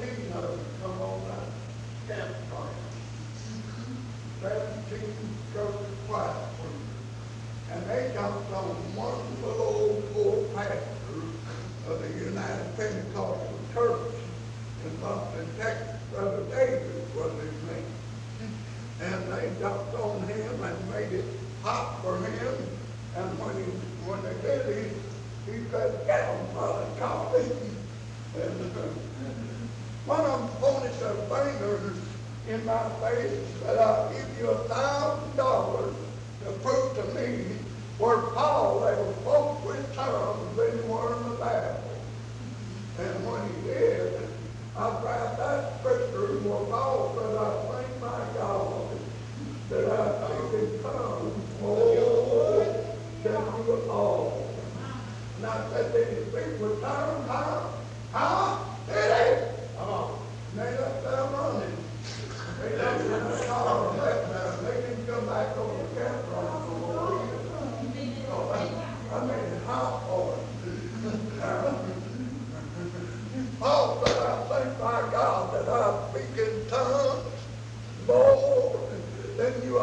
fifteen of come on that campfire. Seventeen go to quiet for you. And they dumped on one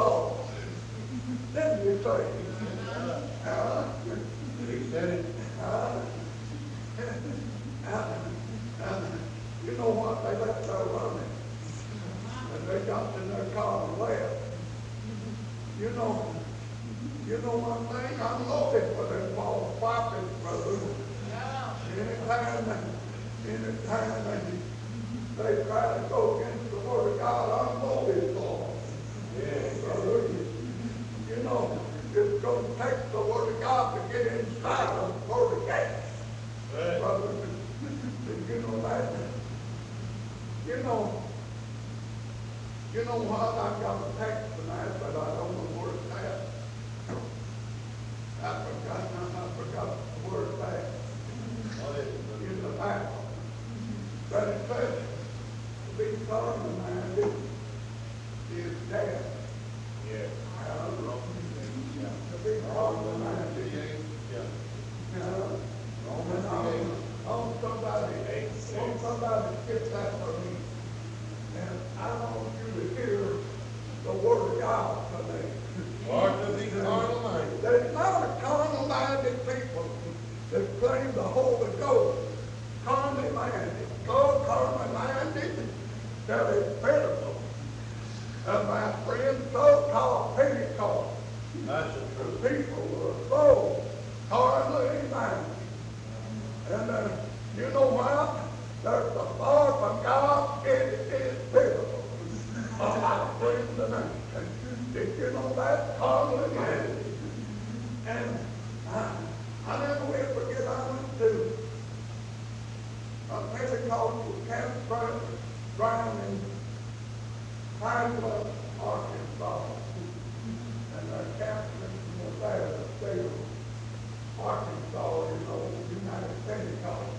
Paul. That's your thing. Huh? He said it. Huh? you know what? They left their running. And they got in their car and left. You know, you know one thing? I'm loaded for them ball popping, brother. Anytime anytime they, they try to go against the word of God, I'm loaded for you know, just go take the Word of God to get inside of the Word of you know You know, you know what? I got a text tonight, but I don't know where it's at. I forgot, I forgot the Holy Ghost. Carnally minded. So carnally minded that That is pitiful. And my friend, so-called Pentecost. That's the truth. People were so carnally minded. And uh, you know what? There's the thought of God, it is pitiful. Oh, my friend, and, and, you know that carnally minded. And causes cancer, drowning, high blood, Arkansas, and our Catholics in the Nevada state Arkansas, you know, United Pentecostal.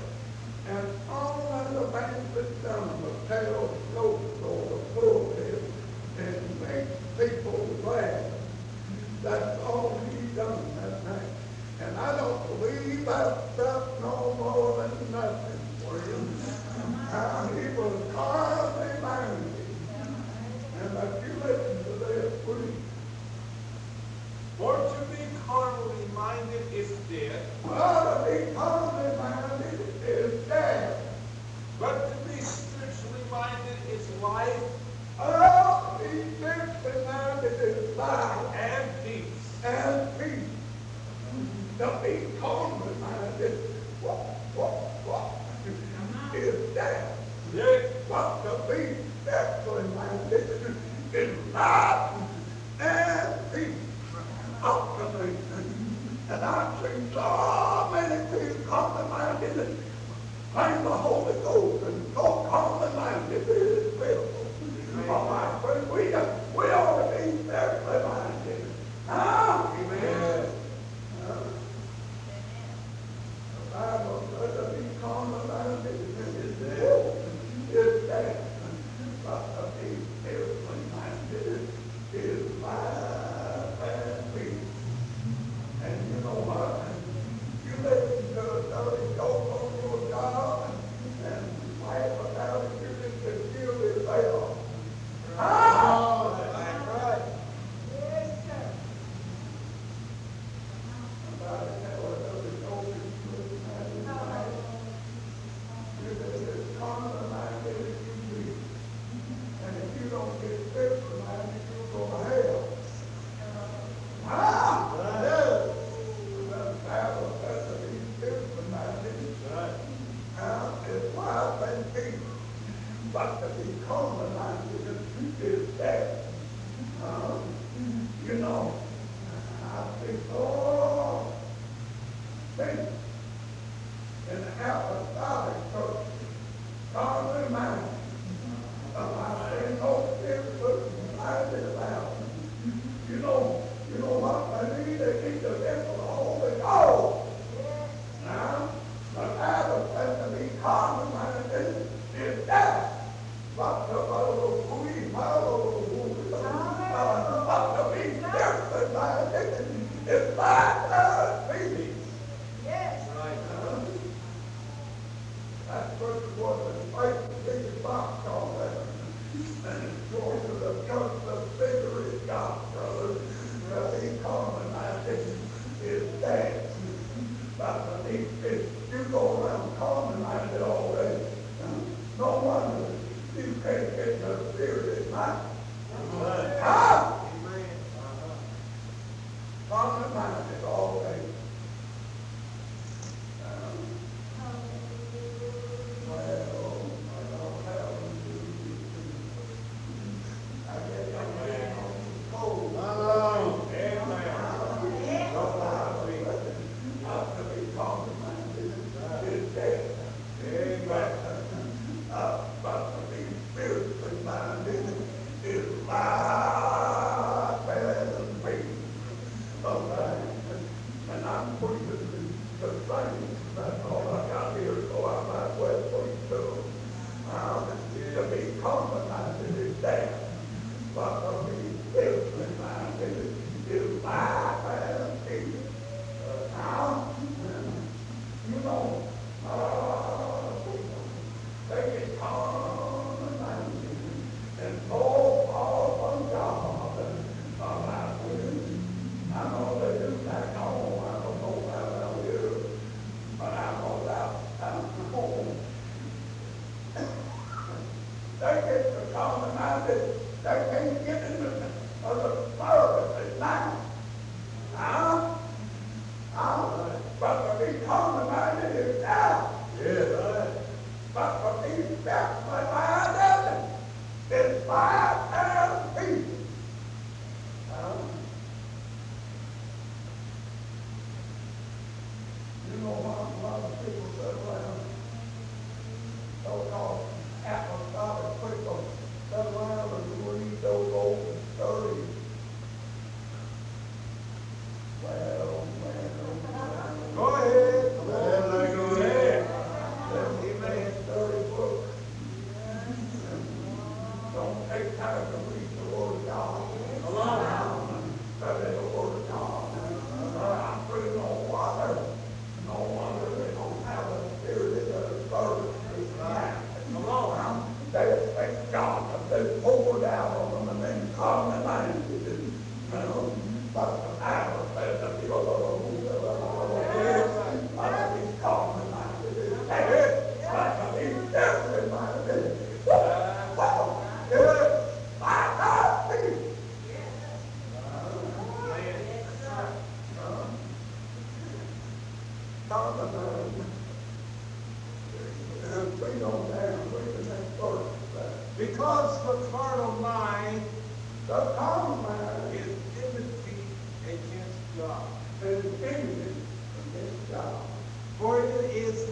And all of the banquet down the tail jokes or the pulpit and makes people laugh. That's all he done that night. And I don't believe I've Every man that is and peace. And peace. The peace called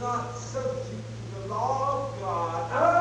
not subject to the law of God.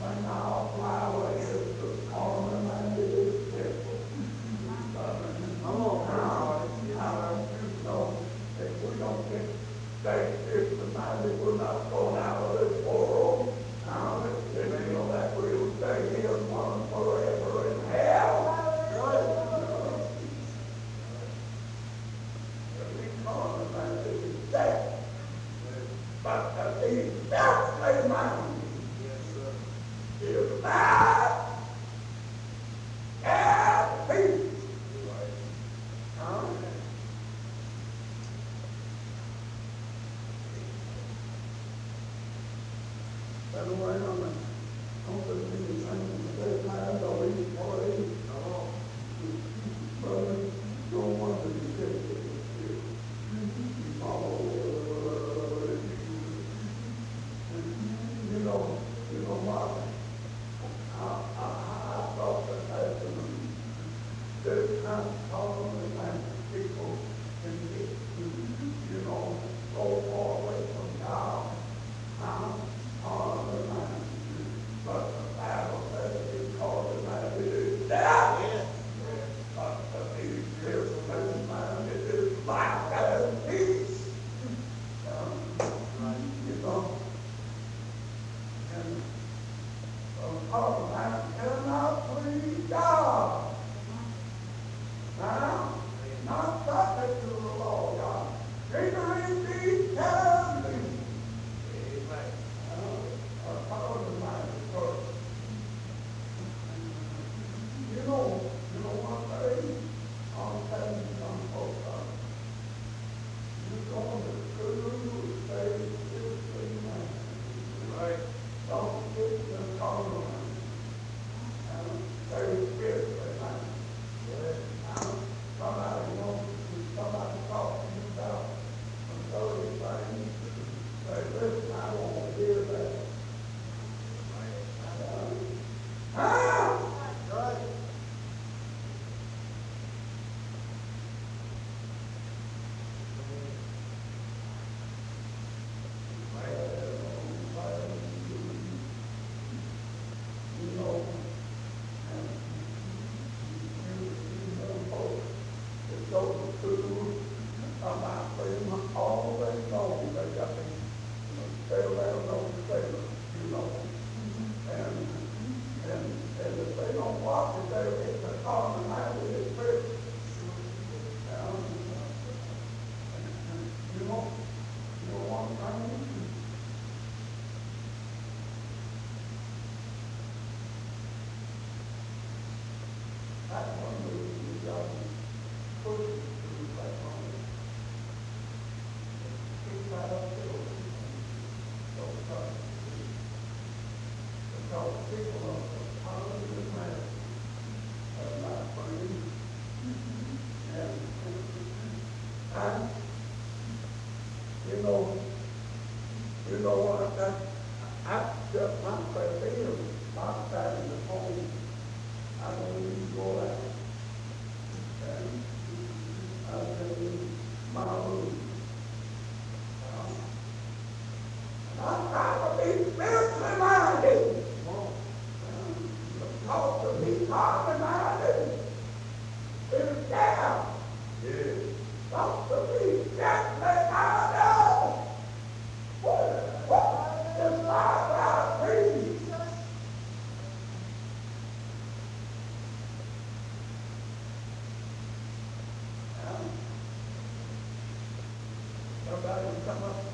Bye now uh, Wow. lugar, ele estava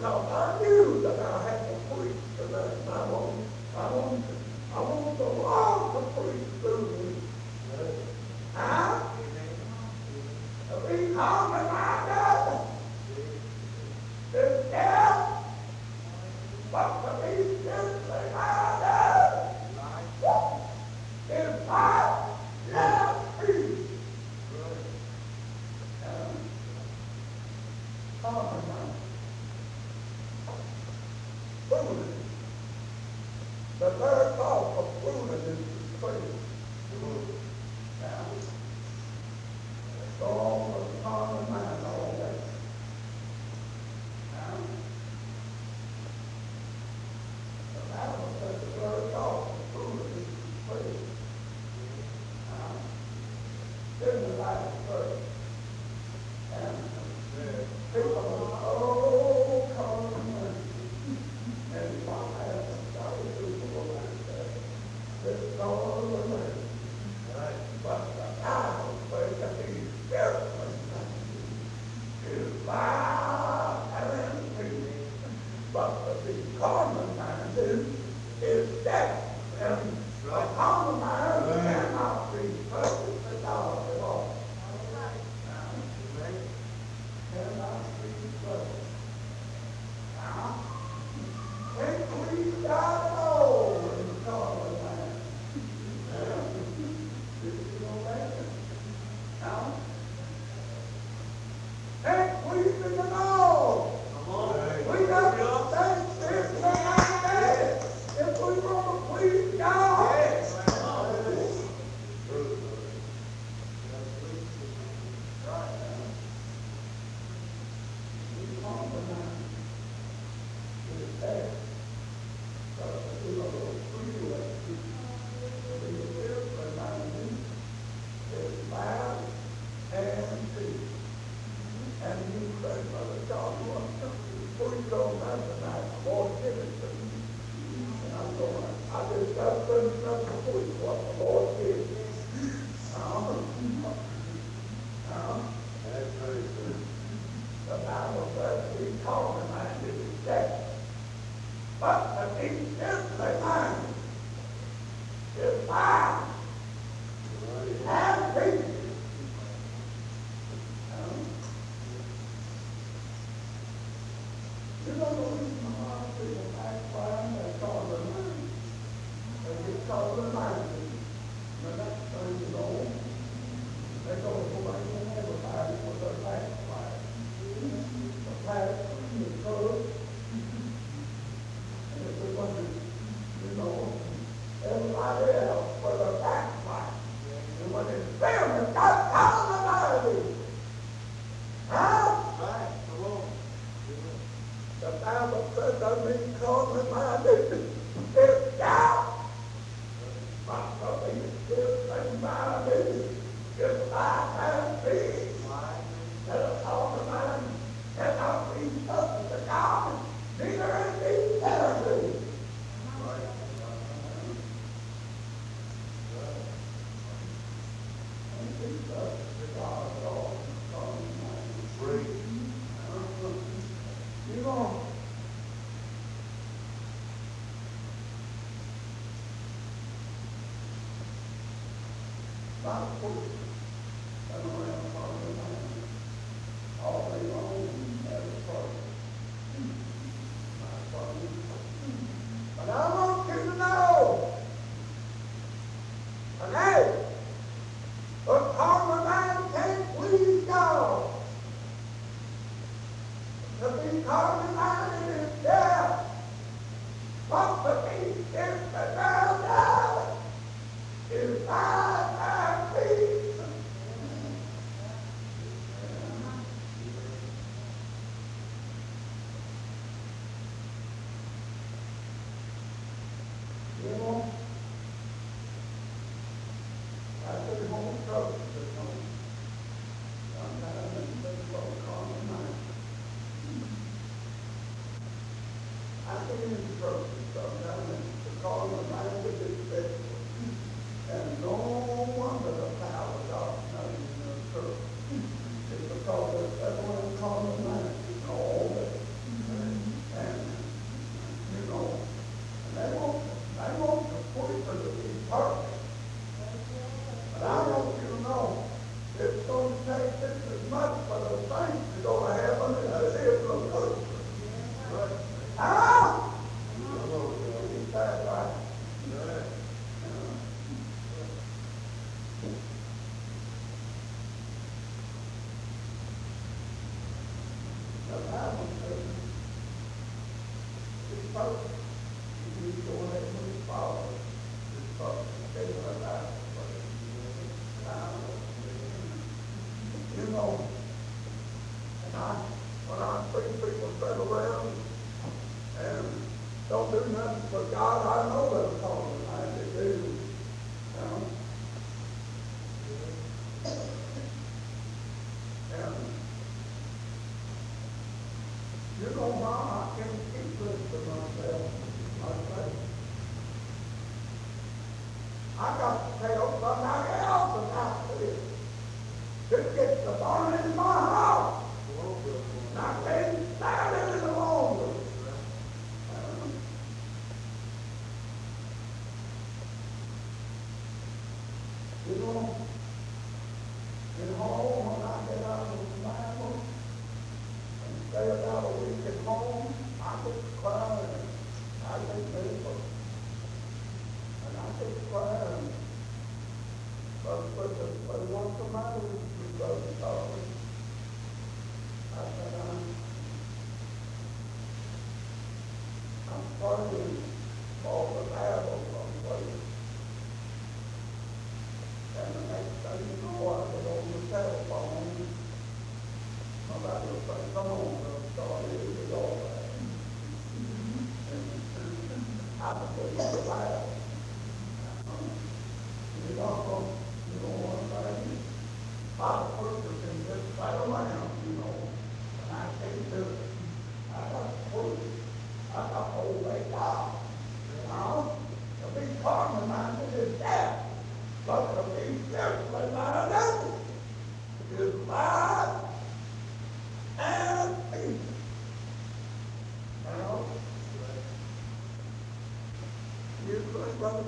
because I knew that I had to preach tonight. But the common problem is is that. And the problem I Amen. both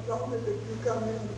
l'ensemble plus quand même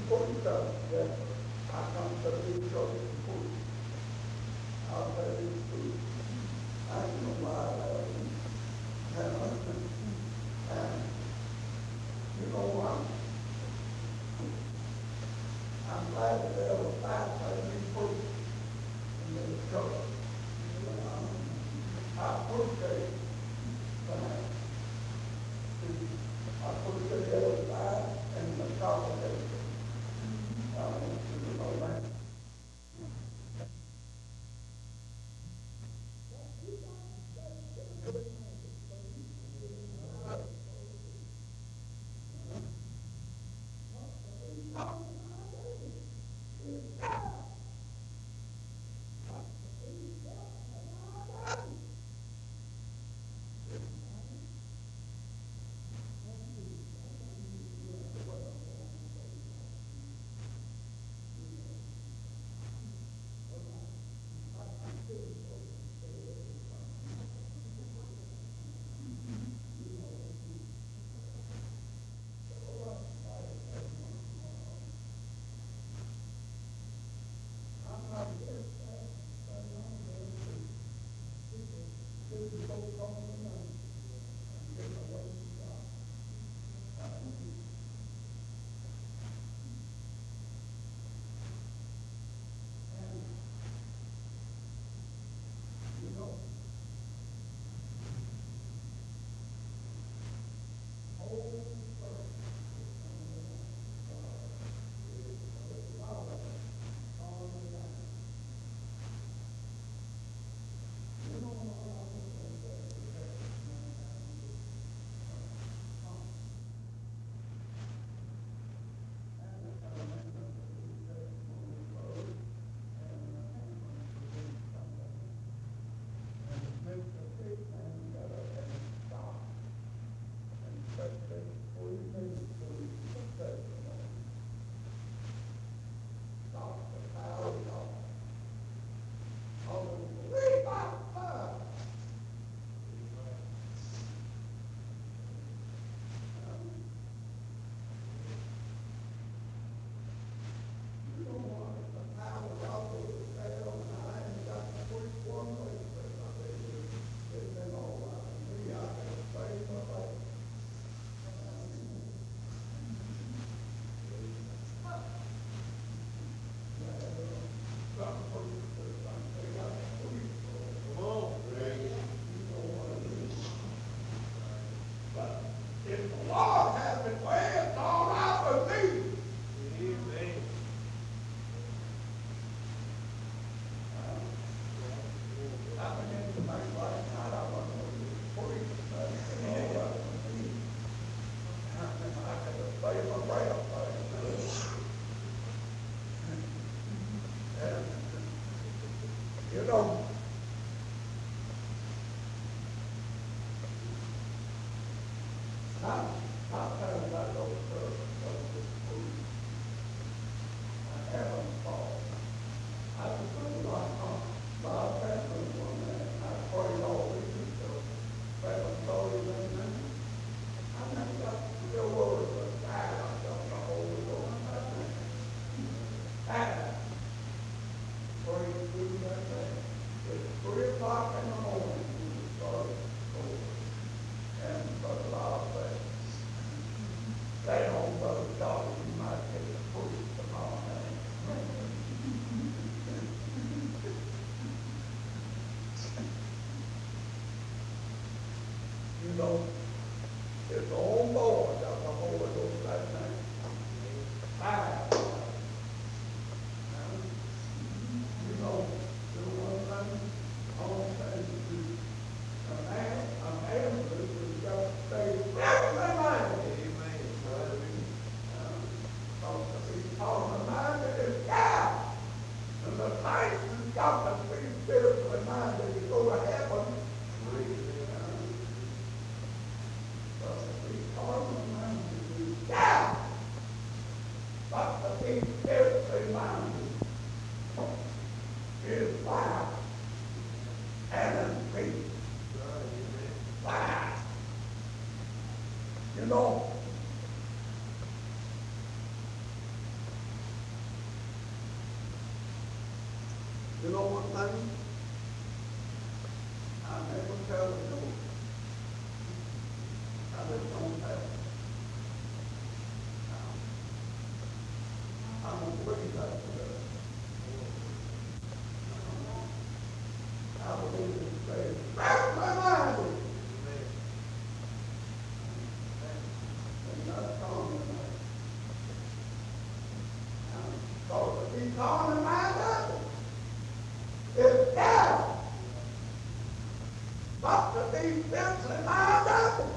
steps in my apple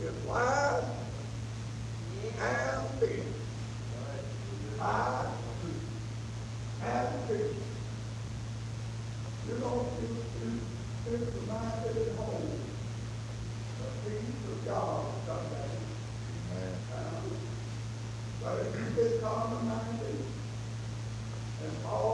is wide and big. Wide and big. You know, it, it, it reminded me home. The peace of God someday. Um, but if it, it's common minded. And all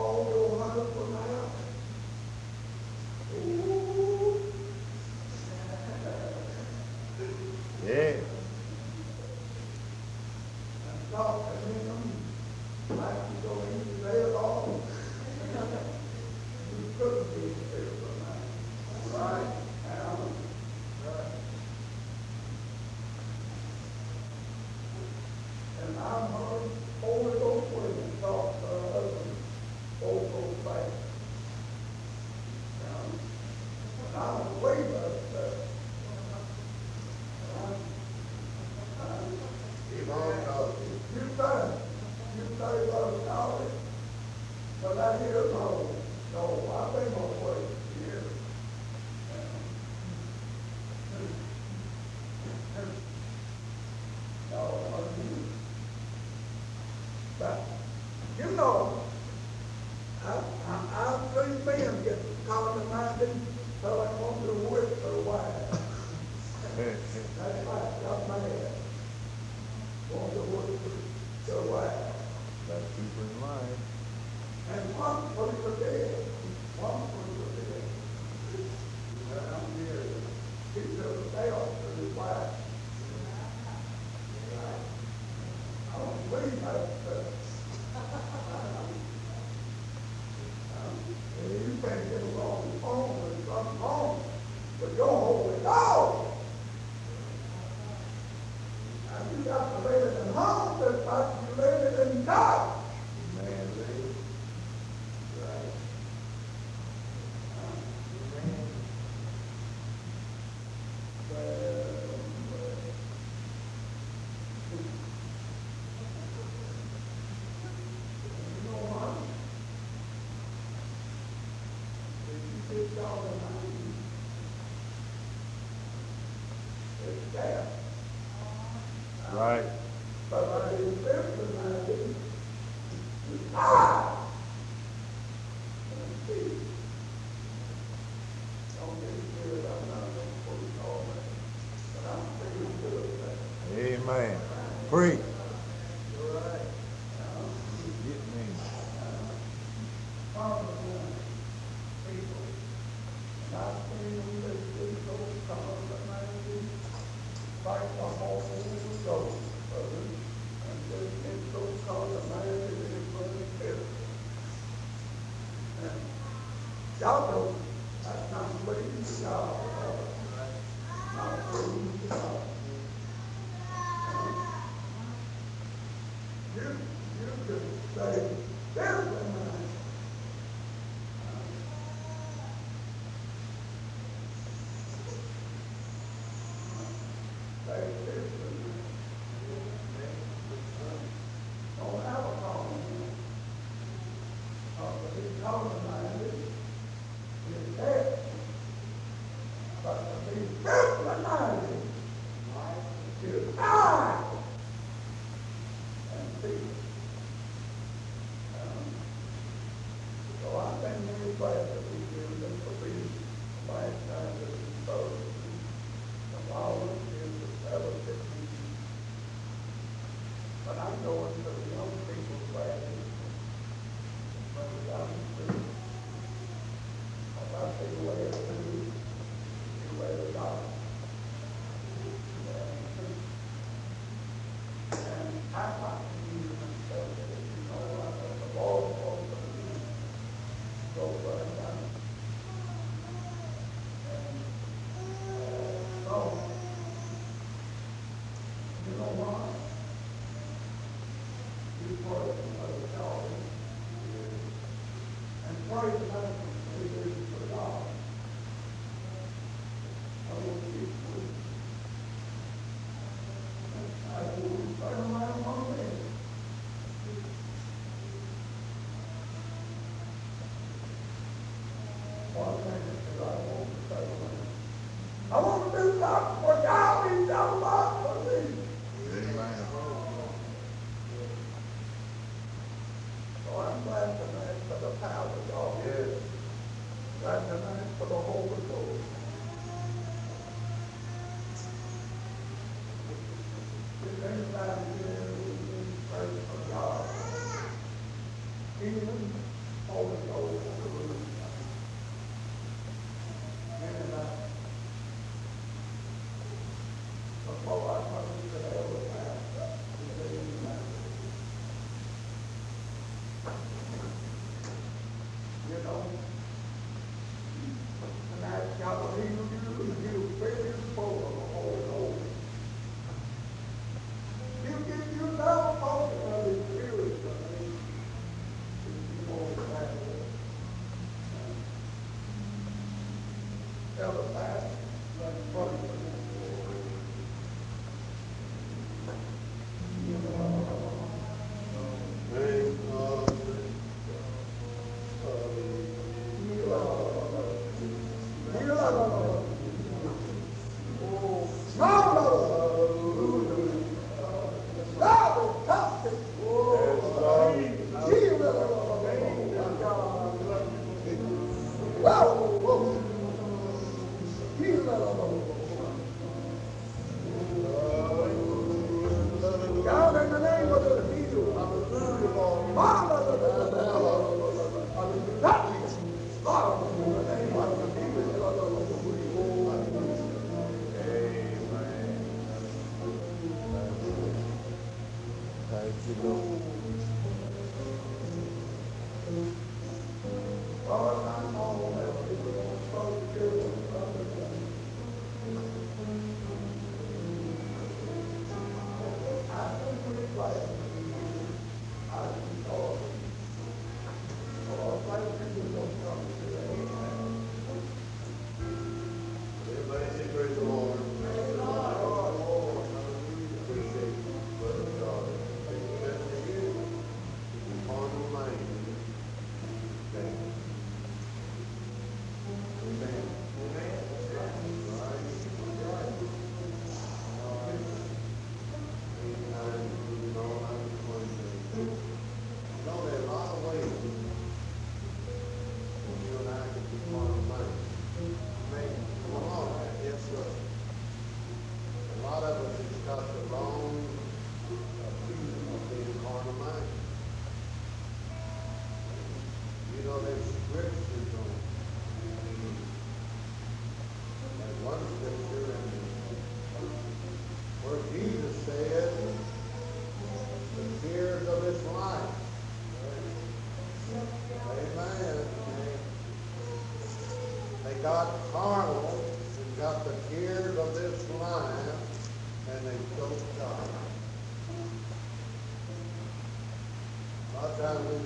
cantar.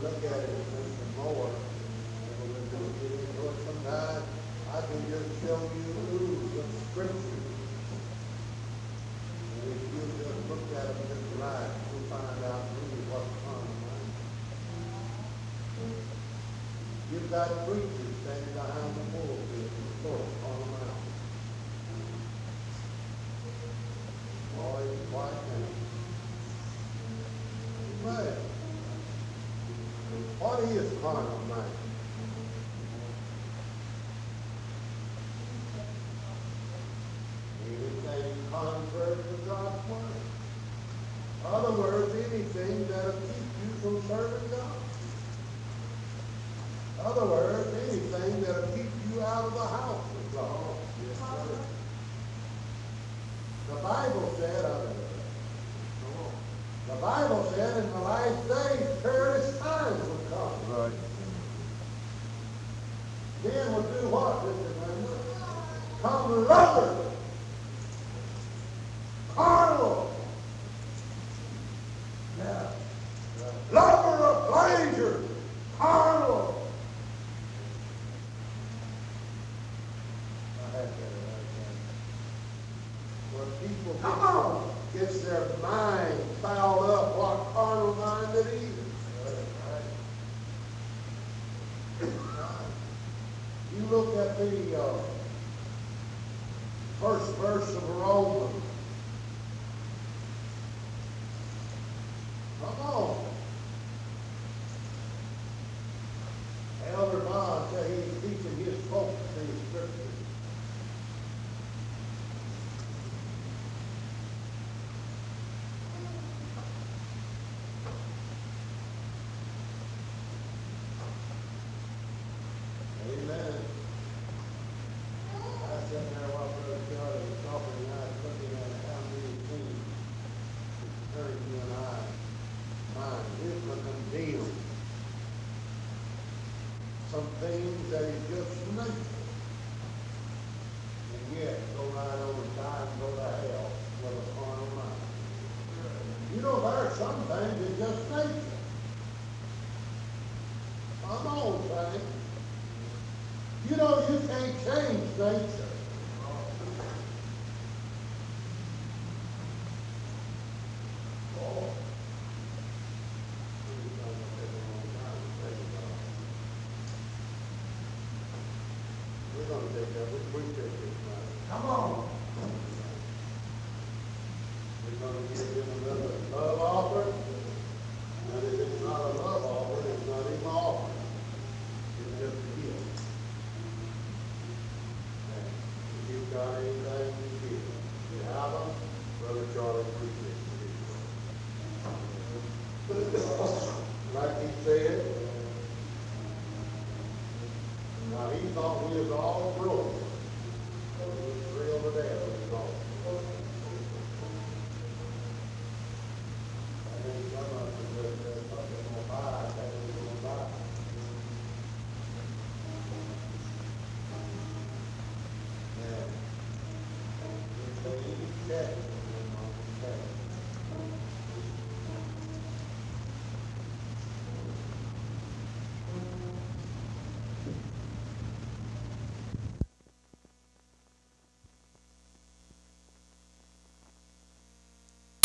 look at it and listen more, and we're going to do it. Lord, sometimes I can just show you, ooh, some scriptures. And if you just look at them just right, you'll find out really what's on them. You've got preachers. their mind fouled up like carnal minded is. You look at the uh, 12th